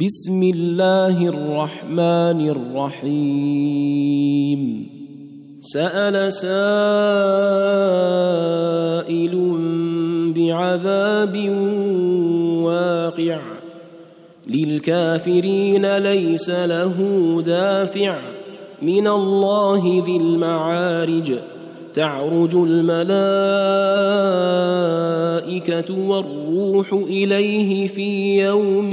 بسم الله الرحمن الرحيم. سأل سائل بعذاب واقع. للكافرين ليس له دافع. من الله ذي المعارج. تعرج الملائكة والروح إليه في يوم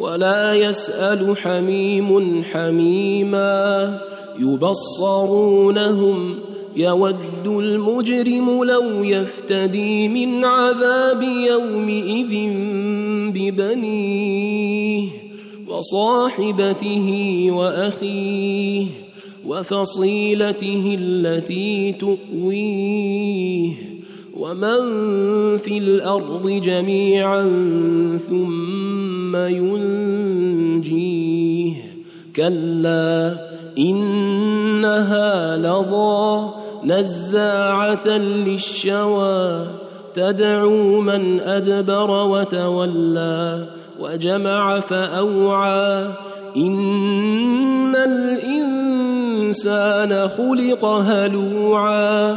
ولا يسأل حميم حميما يبصرونهم يود المجرم لو يفتدي من عذاب يومئذ ببنيه وصاحبته وأخيه وفصيلته التي تؤويه ومن في الأرض جميعا ثم ينجيه كلا انها لظى نزاعه للشوى تدعو من ادبر وتولى وجمع فاوعى ان الانسان خلق هلوعا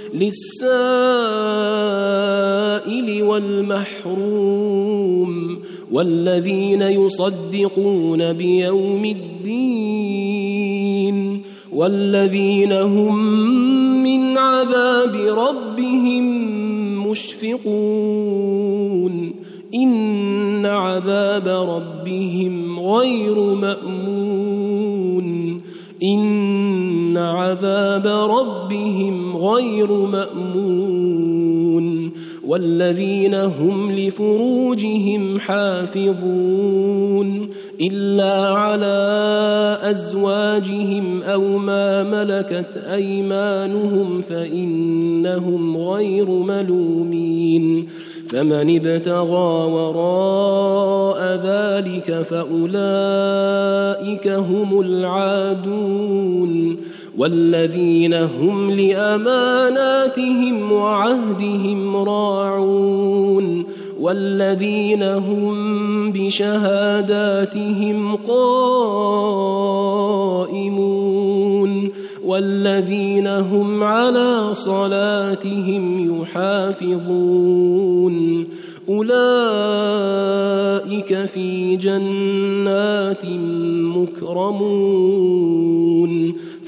للسائل والمحروم والذين يصدقون بيوم الدين والذين هم من عذاب ربهم مشفقون. إن عذاب ربهم غير مأمون. ان عذاب ربهم غير مامون والذين هم لفروجهم حافظون الا على ازواجهم أو ما ملكت ايمانهم فانهم غير ملومين فمن ابتغى وراء ذلك فاولئك هم العادون والذين هم لأماناتهم وعهدهم راعون والذين هم بشهاداتهم قائمون والذين هم على صلاتهم يحافظون أولئك في جنات مكرمون